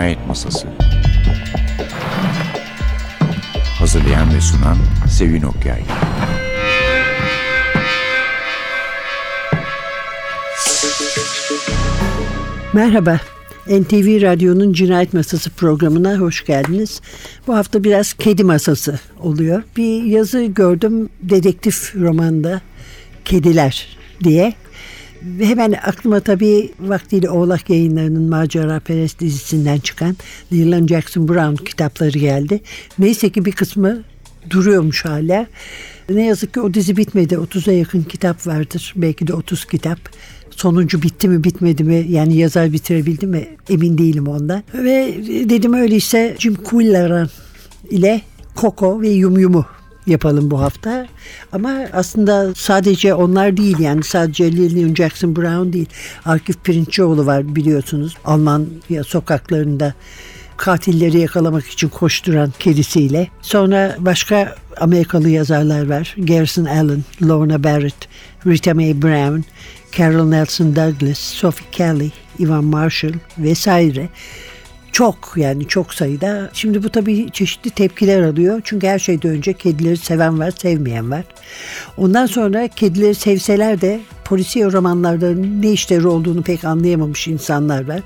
Cinayet Masası Hazırlayan ve sunan Sevin Okyay Merhaba. NTV Radyo'nun Cinayet Masası programına hoş geldiniz. Bu hafta biraz kedi masası oluyor. Bir yazı gördüm dedektif romanda Kediler diye. Ve hemen aklıma tabii vaktiyle Oğlak yayınlarının Macera Perest dizisinden çıkan Leland Jackson Brown kitapları geldi. Neyse ki bir kısmı duruyormuş hala. Ne yazık ki o dizi bitmedi. 30'a yakın kitap vardır. Belki de 30 kitap. Sonuncu bitti mi bitmedi mi yani yazar bitirebildi mi emin değilim ondan. Ve dedim öyleyse Jim Quillan ile Coco ve Yum Yum'u yapalım bu hafta. Ama aslında sadece onlar değil yani sadece Lillian Jackson Brown değil. Akif Pirinççioğlu var biliyorsunuz. Alman sokaklarında katilleri yakalamak için koşturan kedisiyle. Sonra başka Amerikalı yazarlar var. Garrison Allen, Lorna Barrett, Rita Mae Brown, Carol Nelson Douglas, Sophie Kelly, Ivan Marshall vesaire. Çok yani çok sayıda. Şimdi bu tabii çeşitli tepkiler alıyor. Çünkü her şeyden önce kedileri seven var, sevmeyen var. Ondan sonra kedileri sevseler de polisiye romanlarda ne işleri olduğunu pek anlayamamış insanlar var.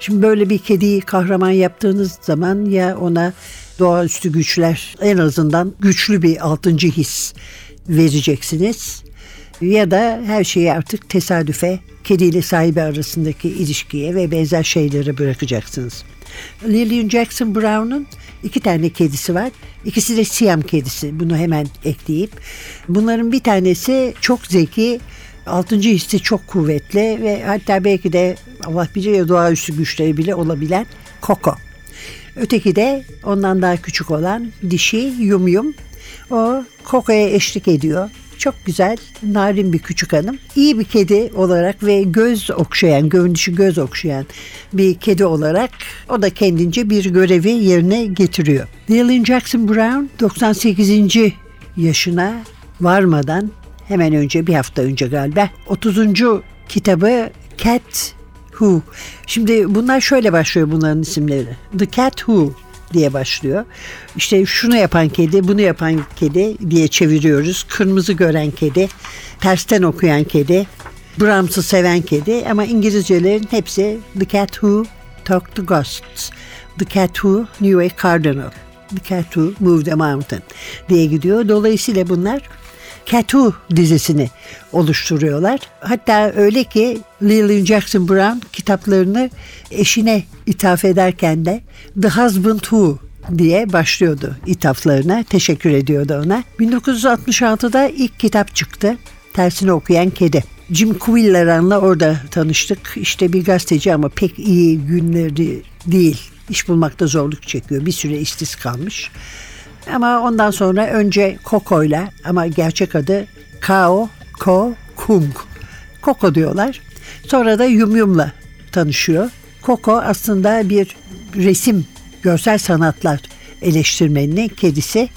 Şimdi böyle bir kediyi kahraman yaptığınız zaman ya ona doğaüstü güçler en azından güçlü bir altıncı his vereceksiniz ya da her şeyi artık tesadüfe, kediyle sahibi arasındaki ilişkiye ve benzer şeylere bırakacaksınız. Lillian Jackson Brown'un iki tane kedisi var. İkisi de Siam kedisi. Bunu hemen ekleyip. Bunların bir tanesi çok zeki, altıncı hissi çok kuvvetli ve hatta belki de Allah bilir ya doğaüstü güçleri bile olabilen Coco. Öteki de ondan daha küçük olan dişi Yum Yum. O Coco'ya eşlik ediyor. Çok güzel, narin bir küçük hanım. İyi bir kedi olarak ve göz okşayan, görünüşü göz okşayan bir kedi olarak o da kendince bir görevi yerine getiriyor. Lillian Jackson Brown 98. yaşına varmadan hemen önce bir hafta önce galiba 30. kitabı Cat Who. Şimdi bunlar şöyle başlıyor bunların isimleri. The Cat Who diye başlıyor. İşte şunu yapan kedi, bunu yapan kedi diye çeviriyoruz. Kırmızı gören kedi, tersten okuyan kedi, Brahms'ı seven kedi ama İngilizcelerin hepsi The Cat Who Talked to Ghosts. The Cat Who Knew a Cardinal. The Cat Who Moved a Mountain diye gidiyor. Dolayısıyla bunlar Catu dizisini oluşturuyorlar. Hatta öyle ki Lillian Jackson Brown kitaplarını eşine ithaf ederken de The Husband Who diye başlıyordu ithaflarına. Teşekkür ediyordu ona. 1966'da ilk kitap çıktı. Tersini okuyan kedi. Jim Quilleran'la orada tanıştık. İşte bir gazeteci ama pek iyi günleri değil. İş bulmakta zorluk çekiyor. Bir süre işsiz kalmış. Ama ondan sonra önce Koko'yla ama gerçek adı Kao Ko Kung. Koko diyorlar. Sonra da Yum Yum'la tanışıyor. Koko aslında bir resim, görsel sanatlar eleştirmeninin kedisi.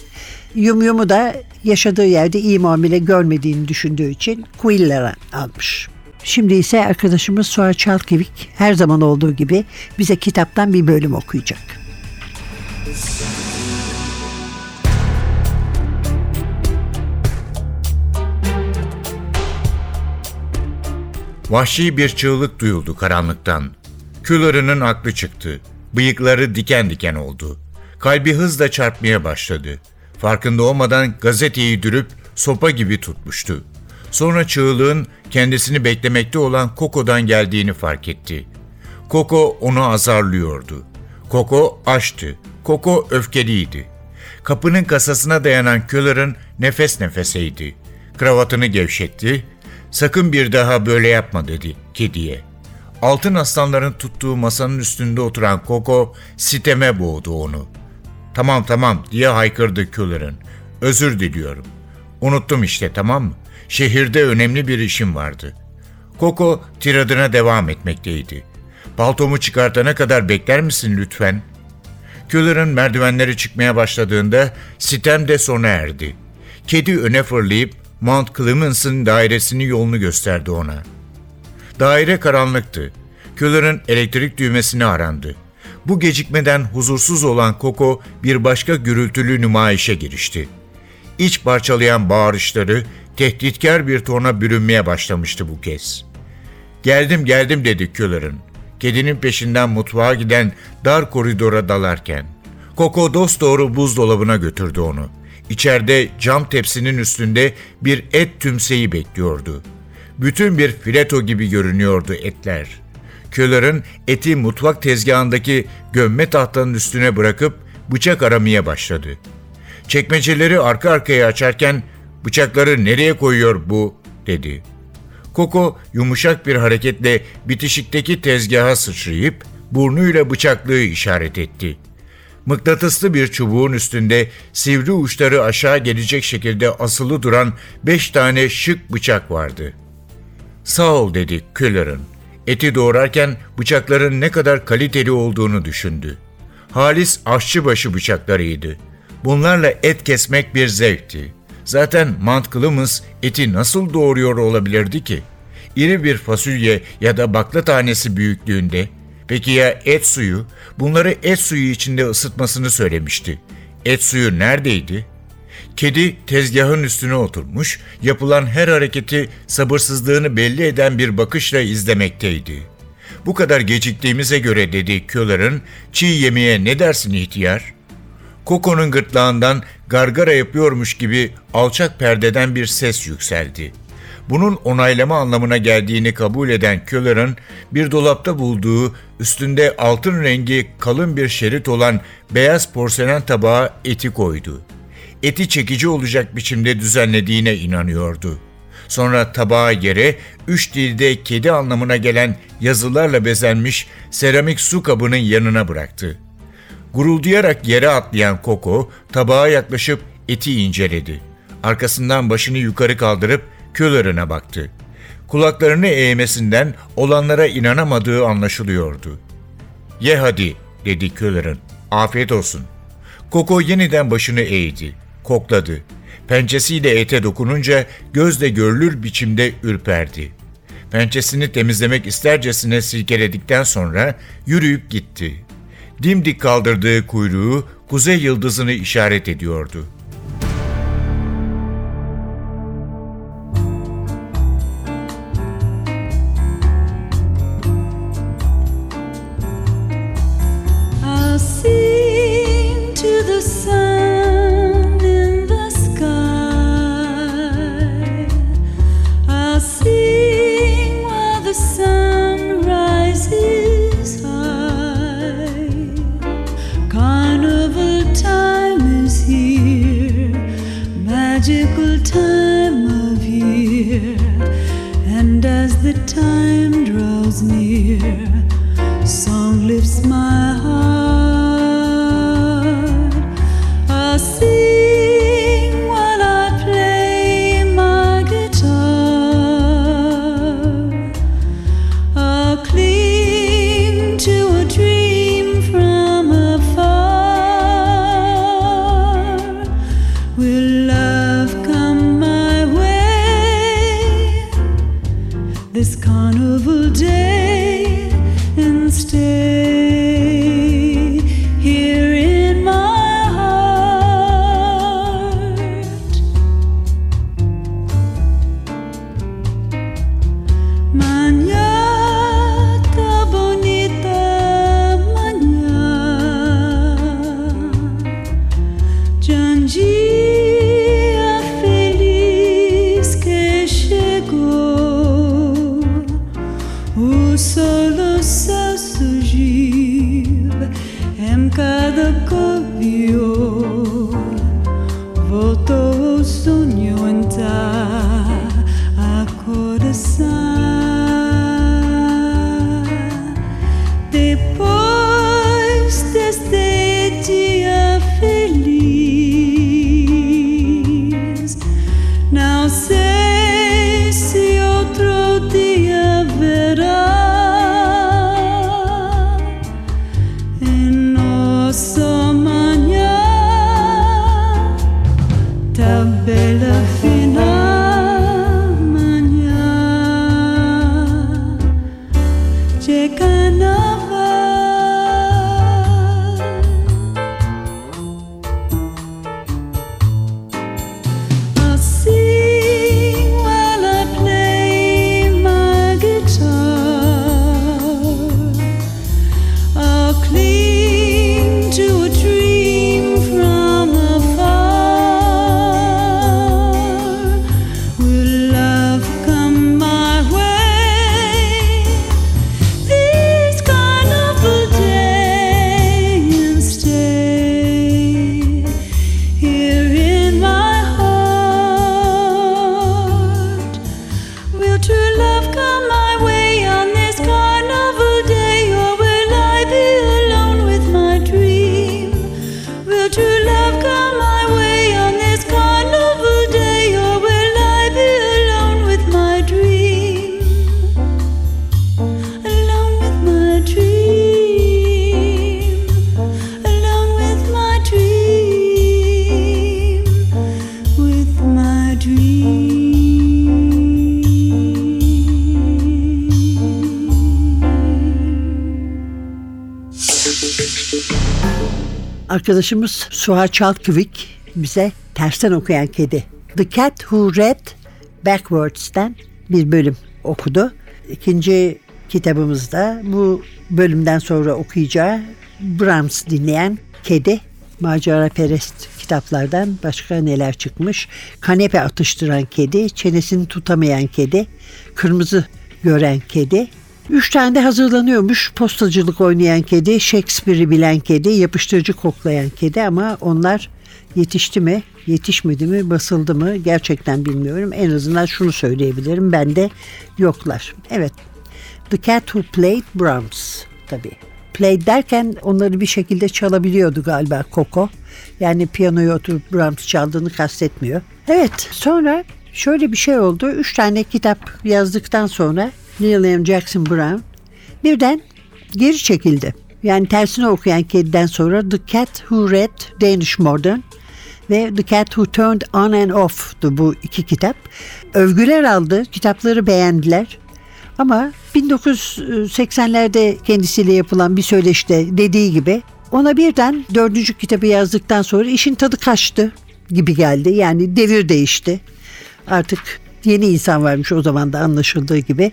Yum Yum'u da yaşadığı yerde iyi muamele görmediğini düşündüğü için Quiller'a almış. Şimdi ise arkadaşımız Suat Çalkevik her zaman olduğu gibi bize kitaptan bir bölüm okuyacak. Vahşi bir çığlık duyuldu karanlıktan. Küllarının aklı çıktı. Bıyıkları diken diken oldu. Kalbi hızla çarpmaya başladı. Farkında olmadan gazeteyi dürüp sopa gibi tutmuştu. Sonra çığlığın kendisini beklemekte olan Koko'dan geldiğini fark etti. Koko onu azarlıyordu. Koko açtı. Koko öfkeliydi. Kapının kasasına dayanan Küller'ın nefes nefeseydi. Kravatını gevşetti, Sakın bir daha böyle yapma dedi kediye. Altın aslanların tuttuğu masanın üstünde oturan Koko siteme boğdu onu. Tamam tamam diye haykırdı Küller'ın. Özür diliyorum. Unuttum işte tamam mı? Şehirde önemli bir işim vardı. Koko tiradına devam etmekteydi. Paltomu çıkartana kadar bekler misin lütfen? Küller'ın merdivenleri çıkmaya başladığında sitem de sona erdi. Kedi öne fırlayıp Mount Clemens'ın dairesini yolunu gösterdi ona. Daire karanlıktı. Küller'ın elektrik düğmesini arandı. Bu gecikmeden huzursuz olan Koko bir başka gürültülü nümayişe girişti. İç parçalayan bağırışları tehditkar bir tona bürünmeye başlamıştı bu kez. Geldim geldim dedi Küller'ın. Kedinin peşinden mutfağa giden dar koridora dalarken. Koko dost doğru buzdolabına götürdü onu. İçeride cam tepsinin üstünde bir et tümseyi bekliyordu. Bütün bir fileto gibi görünüyordu etler. Küller'ın eti mutfak tezgahındaki gömme tahtanın üstüne bırakıp bıçak aramaya başladı. Çekmeceleri arka arkaya açarken bıçakları nereye koyuyor bu dedi. Koko yumuşak bir hareketle bitişikteki tezgaha sıçrayıp burnuyla bıçaklığı işaret etti. Mıknatıslı bir çubuğun üstünde sivri uçları aşağı gelecek şekilde asılı duran beş tane şık bıçak vardı. Sağ ol dedi Küller'ın. Eti doğrarken bıçakların ne kadar kaliteli olduğunu düşündü. Halis aşçıbaşı bıçaklarıydı. Bunlarla et kesmek bir zevkti. Zaten mantıklımız eti nasıl doğuruyor olabilirdi ki? İri bir fasulye ya da bakla tanesi büyüklüğünde. Peki ya et suyu? Bunları et suyu içinde ısıtmasını söylemişti. Et suyu neredeydi? Kedi tezgahın üstüne oturmuş, yapılan her hareketi sabırsızlığını belli eden bir bakışla izlemekteydi. Bu kadar geciktiğimize göre dedi Küller'ın, çiğ yemeğe ne dersin ihtiyar? Koko'nun gırtlağından gargara yapıyormuş gibi alçak perdeden bir ses yükseldi. Bunun onaylama anlamına geldiğini kabul eden Küller'ın bir dolapta bulduğu üstünde altın rengi kalın bir şerit olan beyaz porselen tabağa eti koydu. Eti çekici olacak biçimde düzenlediğine inanıyordu. Sonra tabağa yere üç dilde kedi anlamına gelen yazılarla bezenmiş seramik su kabının yanına bıraktı. Guruldayarak yere atlayan Koko tabağa yaklaşıp eti inceledi. Arkasından başını yukarı kaldırıp Küller'ına baktı. Kulaklarını eğmesinden olanlara inanamadığı anlaşılıyordu. Ye hadi dedi Küller'ın. Afiyet olsun. Koko yeniden başını eğdi. Kokladı. Pençesiyle ete dokununca gözle görülür biçimde ürperdi. Pençesini temizlemek istercesine silkeledikten sonra yürüyüp gitti dimdik kaldırdığı kuyruğu kuzey yıldızını işaret ediyordu. Arkadaşımız Suha Çalkıvik bize tersten okuyan kedi. The Cat Who Read Backwards'ten bir bölüm okudu. İkinci kitabımızda bu bölümden sonra okuyacağı Brahms dinleyen kedi macera perest kitaplardan başka neler çıkmış? Kanepe atıştıran kedi, çenesini tutamayan kedi, kırmızı gören kedi. Üç tane de hazırlanıyormuş. Postacılık oynayan kedi, Shakespeare'i bilen kedi, yapıştırıcı koklayan kedi ama onlar yetişti mi, yetişmedi mi, basıldı mı gerçekten bilmiyorum. En azından şunu söyleyebilirim. Bende yoklar. Evet. The Cat Who Played Brahms tabii. Play derken onları bir şekilde çalabiliyordu galiba Coco. Yani piyanoya oturup Brahms çaldığını kastetmiyor. Evet sonra şöyle bir şey oldu. Üç tane kitap yazdıktan sonra Neil M. Jackson Brown birden geri çekildi. Yani tersine okuyan kediden sonra The Cat Who Read Danish Modern ve The Cat Who Turned On and Off'tu bu iki kitap. Övgüler aldı, kitapları beğendiler. Ama 1980'lerde kendisiyle yapılan bir söyleşte dediği gibi ona birden dördüncü kitabı yazdıktan sonra işin tadı kaçtı gibi geldi. Yani devir değişti. Artık yeni insan varmış o zaman da anlaşıldığı gibi.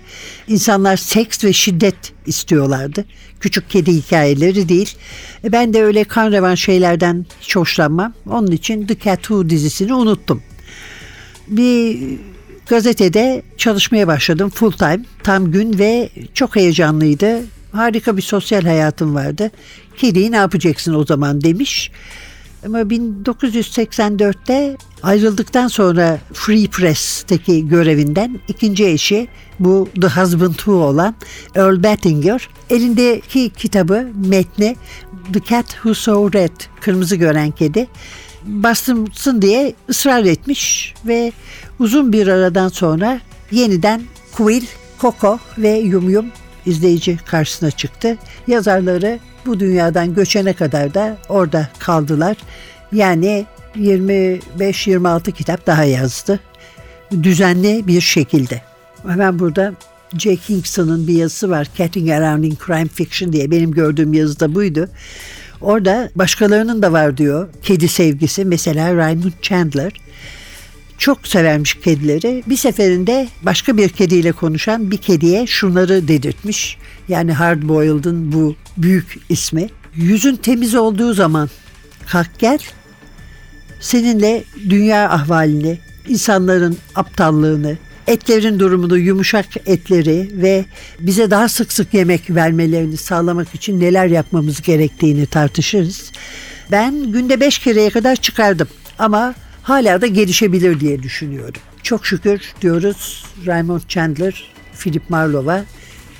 İnsanlar seks ve şiddet istiyorlardı. Küçük kedi hikayeleri değil. E, Ben de öyle kan revan şeylerden hiç hoşlanmam. Onun için The Cat Who dizisini unuttum. Bir gazetede çalışmaya başladım full time, tam gün ve çok heyecanlıydı. Harika bir sosyal hayatım vardı. Kediyi ne yapacaksın o zaman demiş. Ama 1984'te ayrıldıktan sonra Free Press'teki görevinden ikinci eşi bu The Husband Who olan Earl Bettinger elindeki kitabı metni The Cat Who Saw Red Kırmızı Gören Kedi bastırılsın diye ısrar etmiş ve uzun bir aradan sonra yeniden Quill, Coco ve Yum Yum izleyici karşısına çıktı. Yazarları bu dünyadan göçene kadar da orada kaldılar. Yani 25-26 kitap daha yazdı. Düzenli bir şekilde. Hemen burada J. Kingston'ın bir yazısı var. Catting Around in Crime Fiction diye. Benim gördüğüm yazı da buydu. Orada başkalarının da var diyor. Kedi sevgisi. Mesela Raymond Chandler çok severmiş kedileri. Bir seferinde başka bir kediyle konuşan bir kediye şunları dedirtmiş. Yani Hard Boiled'ın bu büyük ismi. Yüzün temiz olduğu zaman kalk gel. Seninle dünya ahvalini, insanların aptallığını, etlerin durumunu, yumuşak etleri ve bize daha sık sık yemek vermelerini sağlamak için neler yapmamız gerektiğini tartışırız. Ben günde beş kereye kadar çıkardım ama hala da gelişebilir diye düşünüyorum. Çok şükür diyoruz Raymond Chandler, Philip Marlowe'a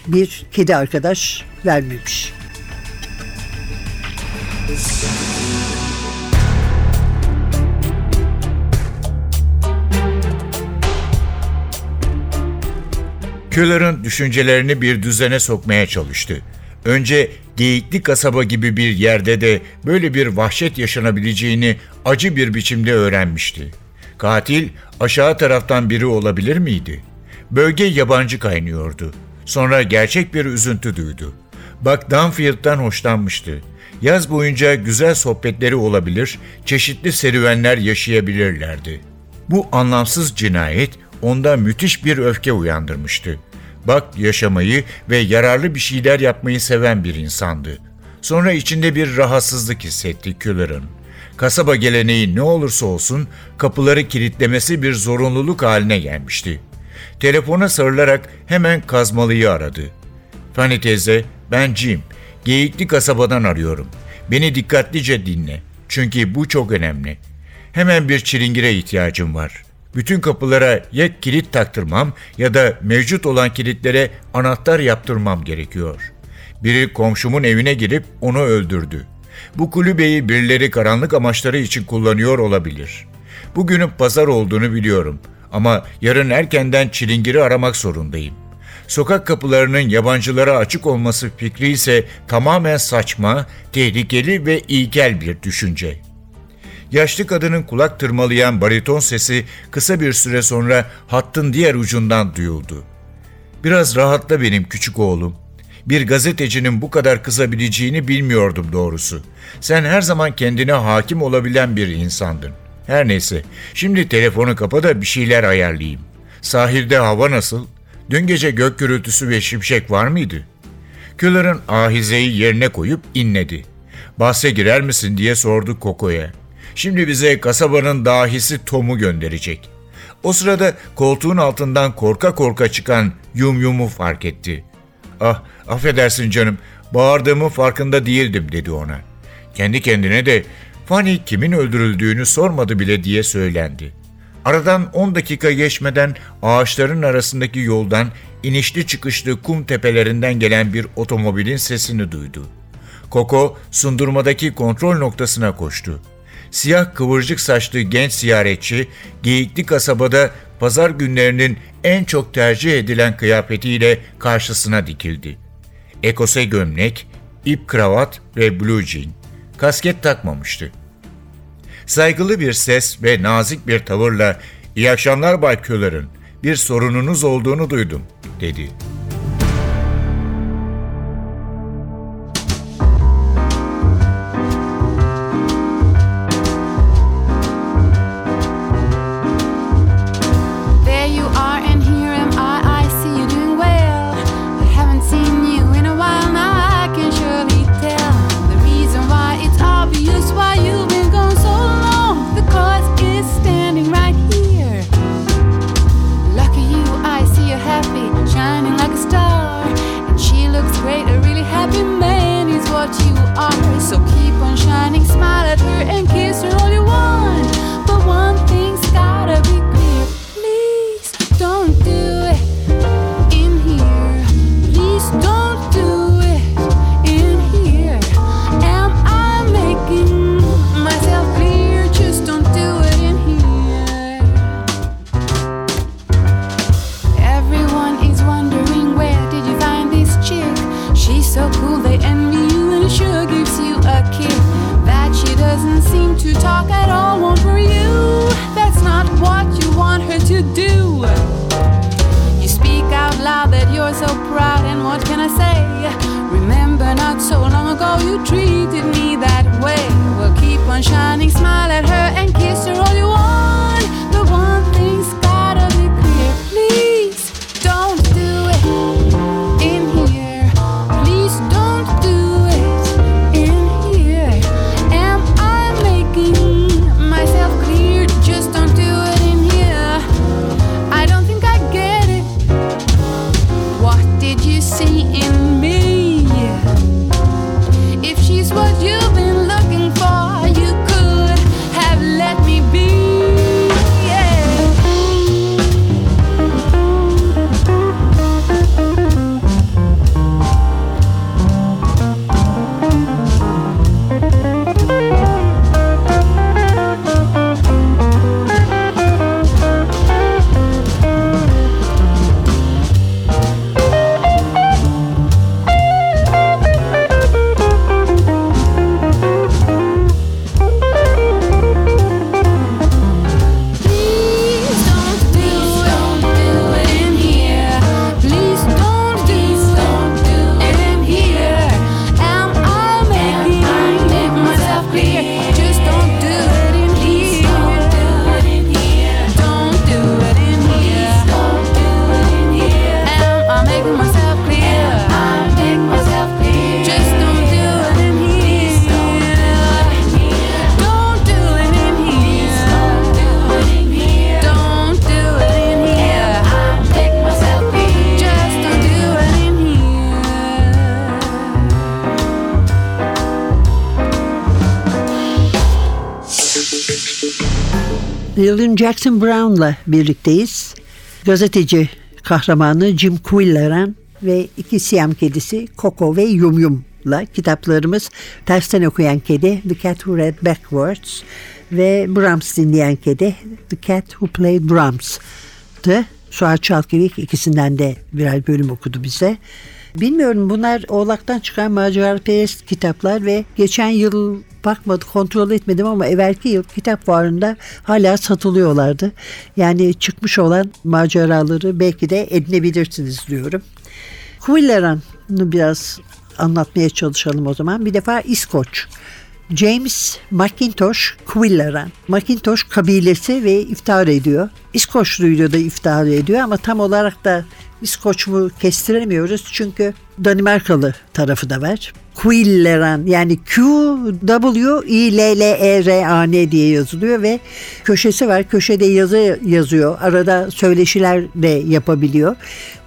bir kedi arkadaş vermemiş. Küller'ın düşüncelerini bir düzene sokmaya çalıştı. Önce Geyikli kasaba gibi bir yerde de böyle bir vahşet yaşanabileceğini acı bir biçimde öğrenmişti. Katil aşağı taraftan biri olabilir miydi? Bölge yabancı kaynıyordu. Sonra gerçek bir üzüntü duydu. Bak Dunfield'dan hoşlanmıştı. Yaz boyunca güzel sohbetleri olabilir, çeşitli serüvenler yaşayabilirlerdi. Bu anlamsız cinayet onda müthiş bir öfke uyandırmıştı. Bak yaşamayı ve yararlı bir şeyler yapmayı seven bir insandı. Sonra içinde bir rahatsızlık hissetti Küller'ın. Kasaba geleneği ne olursa olsun kapıları kilitlemesi bir zorunluluk haline gelmişti. Telefona sarılarak hemen kazmalıyı aradı. Fanny teyze, ben Jim. Geyikli kasabadan arıyorum. Beni dikkatlice dinle. Çünkü bu çok önemli. Hemen bir çilingire ihtiyacım var. Bütün kapılara ya kilit taktırmam ya da mevcut olan kilitlere anahtar yaptırmam gerekiyor. Biri komşumun evine girip onu öldürdü. Bu kulübeyi birileri karanlık amaçları için kullanıyor olabilir. Bugünün pazar olduğunu biliyorum ama yarın erkenden çilingiri aramak zorundayım. Sokak kapılarının yabancılara açık olması fikri ise tamamen saçma, tehlikeli ve ilkel bir düşünce. Yaşlı kadının kulak tırmalayan bariton sesi kısa bir süre sonra hattın diğer ucundan duyuldu. Biraz rahatla benim küçük oğlum. Bir gazetecinin bu kadar kızabileceğini bilmiyordum doğrusu. Sen her zaman kendine hakim olabilen bir insandın. Her neyse, şimdi telefonu kapa da bir şeyler ayarlayayım. Sahilde hava nasıl? Dün gece gök gürültüsü ve şimşek var mıydı? Küller'ın ahizeyi yerine koyup inledi. Bahse girer misin diye sordu Koko'ya. Şimdi bize kasabanın dahisi Tom'u gönderecek. O sırada koltuğun altından korka korka çıkan Yum Yum'u fark etti. Ah affedersin canım bağırdığımın farkında değildim dedi ona. Kendi kendine de Fanny kimin öldürüldüğünü sormadı bile diye söylendi. Aradan 10 dakika geçmeden ağaçların arasındaki yoldan inişli çıkışlı kum tepelerinden gelen bir otomobilin sesini duydu. Koko sundurmadaki kontrol noktasına koştu. Siyah kıvırcık saçlı genç ziyaretçi Geyikli kasabada pazar günlerinin en çok tercih edilen kıyafetiyle karşısına dikildi. Ekose gömlek, ip kravat ve blue jean. Kasket takmamıştı. Saygılı bir ses ve nazik bir tavırla "İyi akşamlar Bay Küller'ın. Bir sorununuz olduğunu duydum." dedi. Lyndon Jackson Brown'la birlikteyiz. Gazeteci kahramanı Jim Quilleran ve iki siyam kedisi Coco ve Yum Yum'la kitaplarımız Tersten Okuyan Kedi The Cat Who Read Backwards ve Brahms dinleyen kedi The Cat Who Played Brahms'tı. Suat Çalkevik ikisinden de birer bölüm okudu bize. Bilmiyorum bunlar Oğlak'tan çıkan maceraperest kitaplar ve geçen yıl bakmadı kontrol etmedim ama evvelki yıl kitap fuarında hala satılıyorlardı. Yani çıkmış olan maceraları belki de edinebilirsiniz diyorum. Quilleran biraz anlatmaya çalışalım o zaman. Bir defa İskoç. James McIntosh Quilleran. McIntosh kabilesi ve iftihar ediyor. İskoçluyla da iftihar ediyor ama tam olarak da İskoç mu kestiremiyoruz çünkü Danimarkalı tarafı da var. Quilleran yani Q W I L L E R A N diye yazılıyor ve köşesi var. Köşede yazı yazıyor. Arada söyleşiler de yapabiliyor.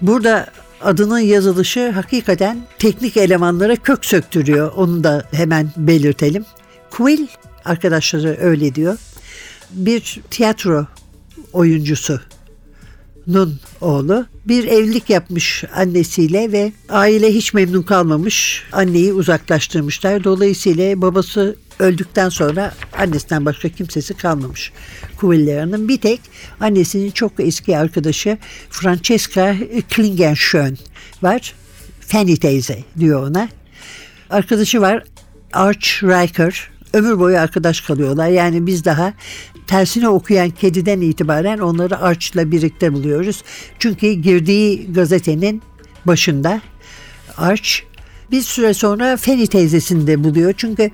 Burada adının yazılışı hakikaten teknik elemanlara kök söktürüyor. Onu da hemen belirtelim. Quill arkadaşları öyle diyor. Bir tiyatro oyuncusu Nun oğlu bir evlilik yapmış annesiyle ve aile hiç memnun kalmamış. Anneyi uzaklaştırmışlar. Dolayısıyla babası öldükten sonra annesinden başka kimsesi kalmamış Kuvilleran'ın. Bir tek annesinin çok eski arkadaşı Francesca Klingenschön var. Fanny teyze diyor ona. Arkadaşı var Arch Riker. Ömür boyu arkadaş kalıyorlar. Yani biz daha tersine okuyan kediden itibaren onları Arch'la birlikte buluyoruz. Çünkü girdiği gazetenin başında Arch bir süre sonra Fanny teyzesini de buluyor. Çünkü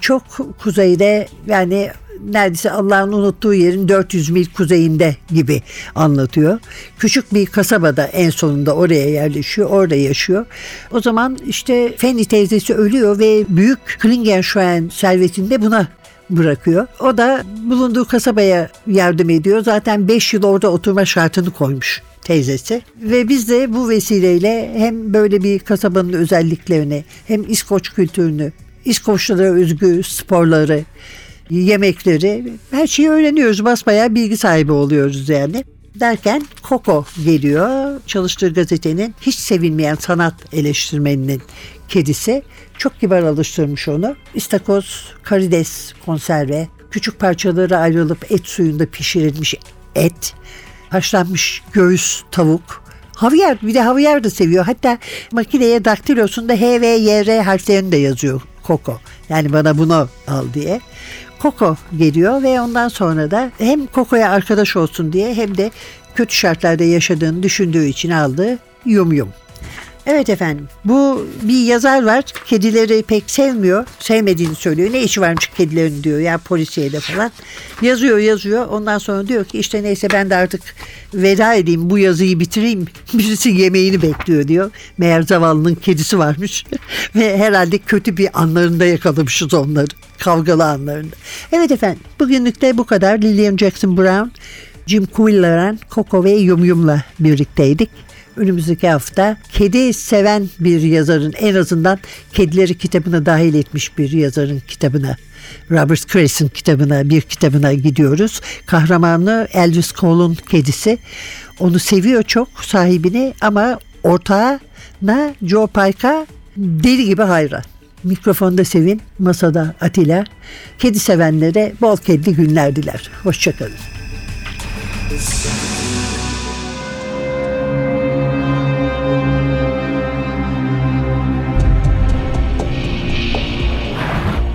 çok kuzeyde yani neredeyse Allah'ın unuttuğu yerin 400 mil kuzeyinde gibi anlatıyor. Küçük bir kasabada en sonunda oraya yerleşiyor, orada yaşıyor. O zaman işte Fanny teyzesi ölüyor ve büyük Klingenschwein servetini de buna bırakıyor. O da bulunduğu kasabaya yardım ediyor. Zaten 5 yıl orada oturma şartını koymuş teyzesi. Ve biz de bu vesileyle hem böyle bir kasabanın özelliklerini hem İskoç kültürünü, İskoçlara özgü sporları, yemekleri her şeyi öğreniyoruz. Basbayağı bilgi sahibi oluyoruz yani. Derken Coco geliyor. Çalıştığı gazetenin hiç sevilmeyen sanat eleştirmeninin kedisi. Çok kibar alıştırmış onu. İstakoz, karides konserve, küçük parçaları ayrılıp et suyunda pişirilmiş et, haşlanmış göğüs tavuk, Havyar bir de havyar da seviyor. Hatta makineye daktilosunda H, V, Y, R harflerini de yazıyor Coco. Yani bana bunu al diye. Coco geliyor ve ondan sonra da hem Coco'ya arkadaş olsun diye hem de kötü şartlarda yaşadığını düşündüğü için aldığı Yum Yum. Evet efendim. Bu bir yazar var. Kedileri pek sevmiyor. Sevmediğini söylüyor. Ne işi varmış kedilerin diyor ya polisiye falan. Yazıyor yazıyor. Ondan sonra diyor ki işte neyse ben de artık veda edeyim. Bu yazıyı bitireyim. Birisi yemeğini bekliyor diyor. Meğer zavallının kedisi varmış. Ve herhalde kötü bir anlarında yakalamışız onları. Kavgalı anlarında. Evet efendim. Bugünlük de bu kadar. Lillian Jackson Brown Jim Quillen, Coco ve Yum Yum'la birlikteydik önümüzdeki hafta kedi seven bir yazarın en azından kedileri kitabına dahil etmiş bir yazarın kitabına Robert Crane'in kitabına bir kitabına gidiyoruz. Kahramanı Elvis Cole'un kedisi. Onu seviyor çok sahibini ama ortağına Joe Pike'a deli gibi hayran. Mikrofonda Sevin, masada Atilla. Kedi sevenlere bol kedili günler diler. Hoşçakalın.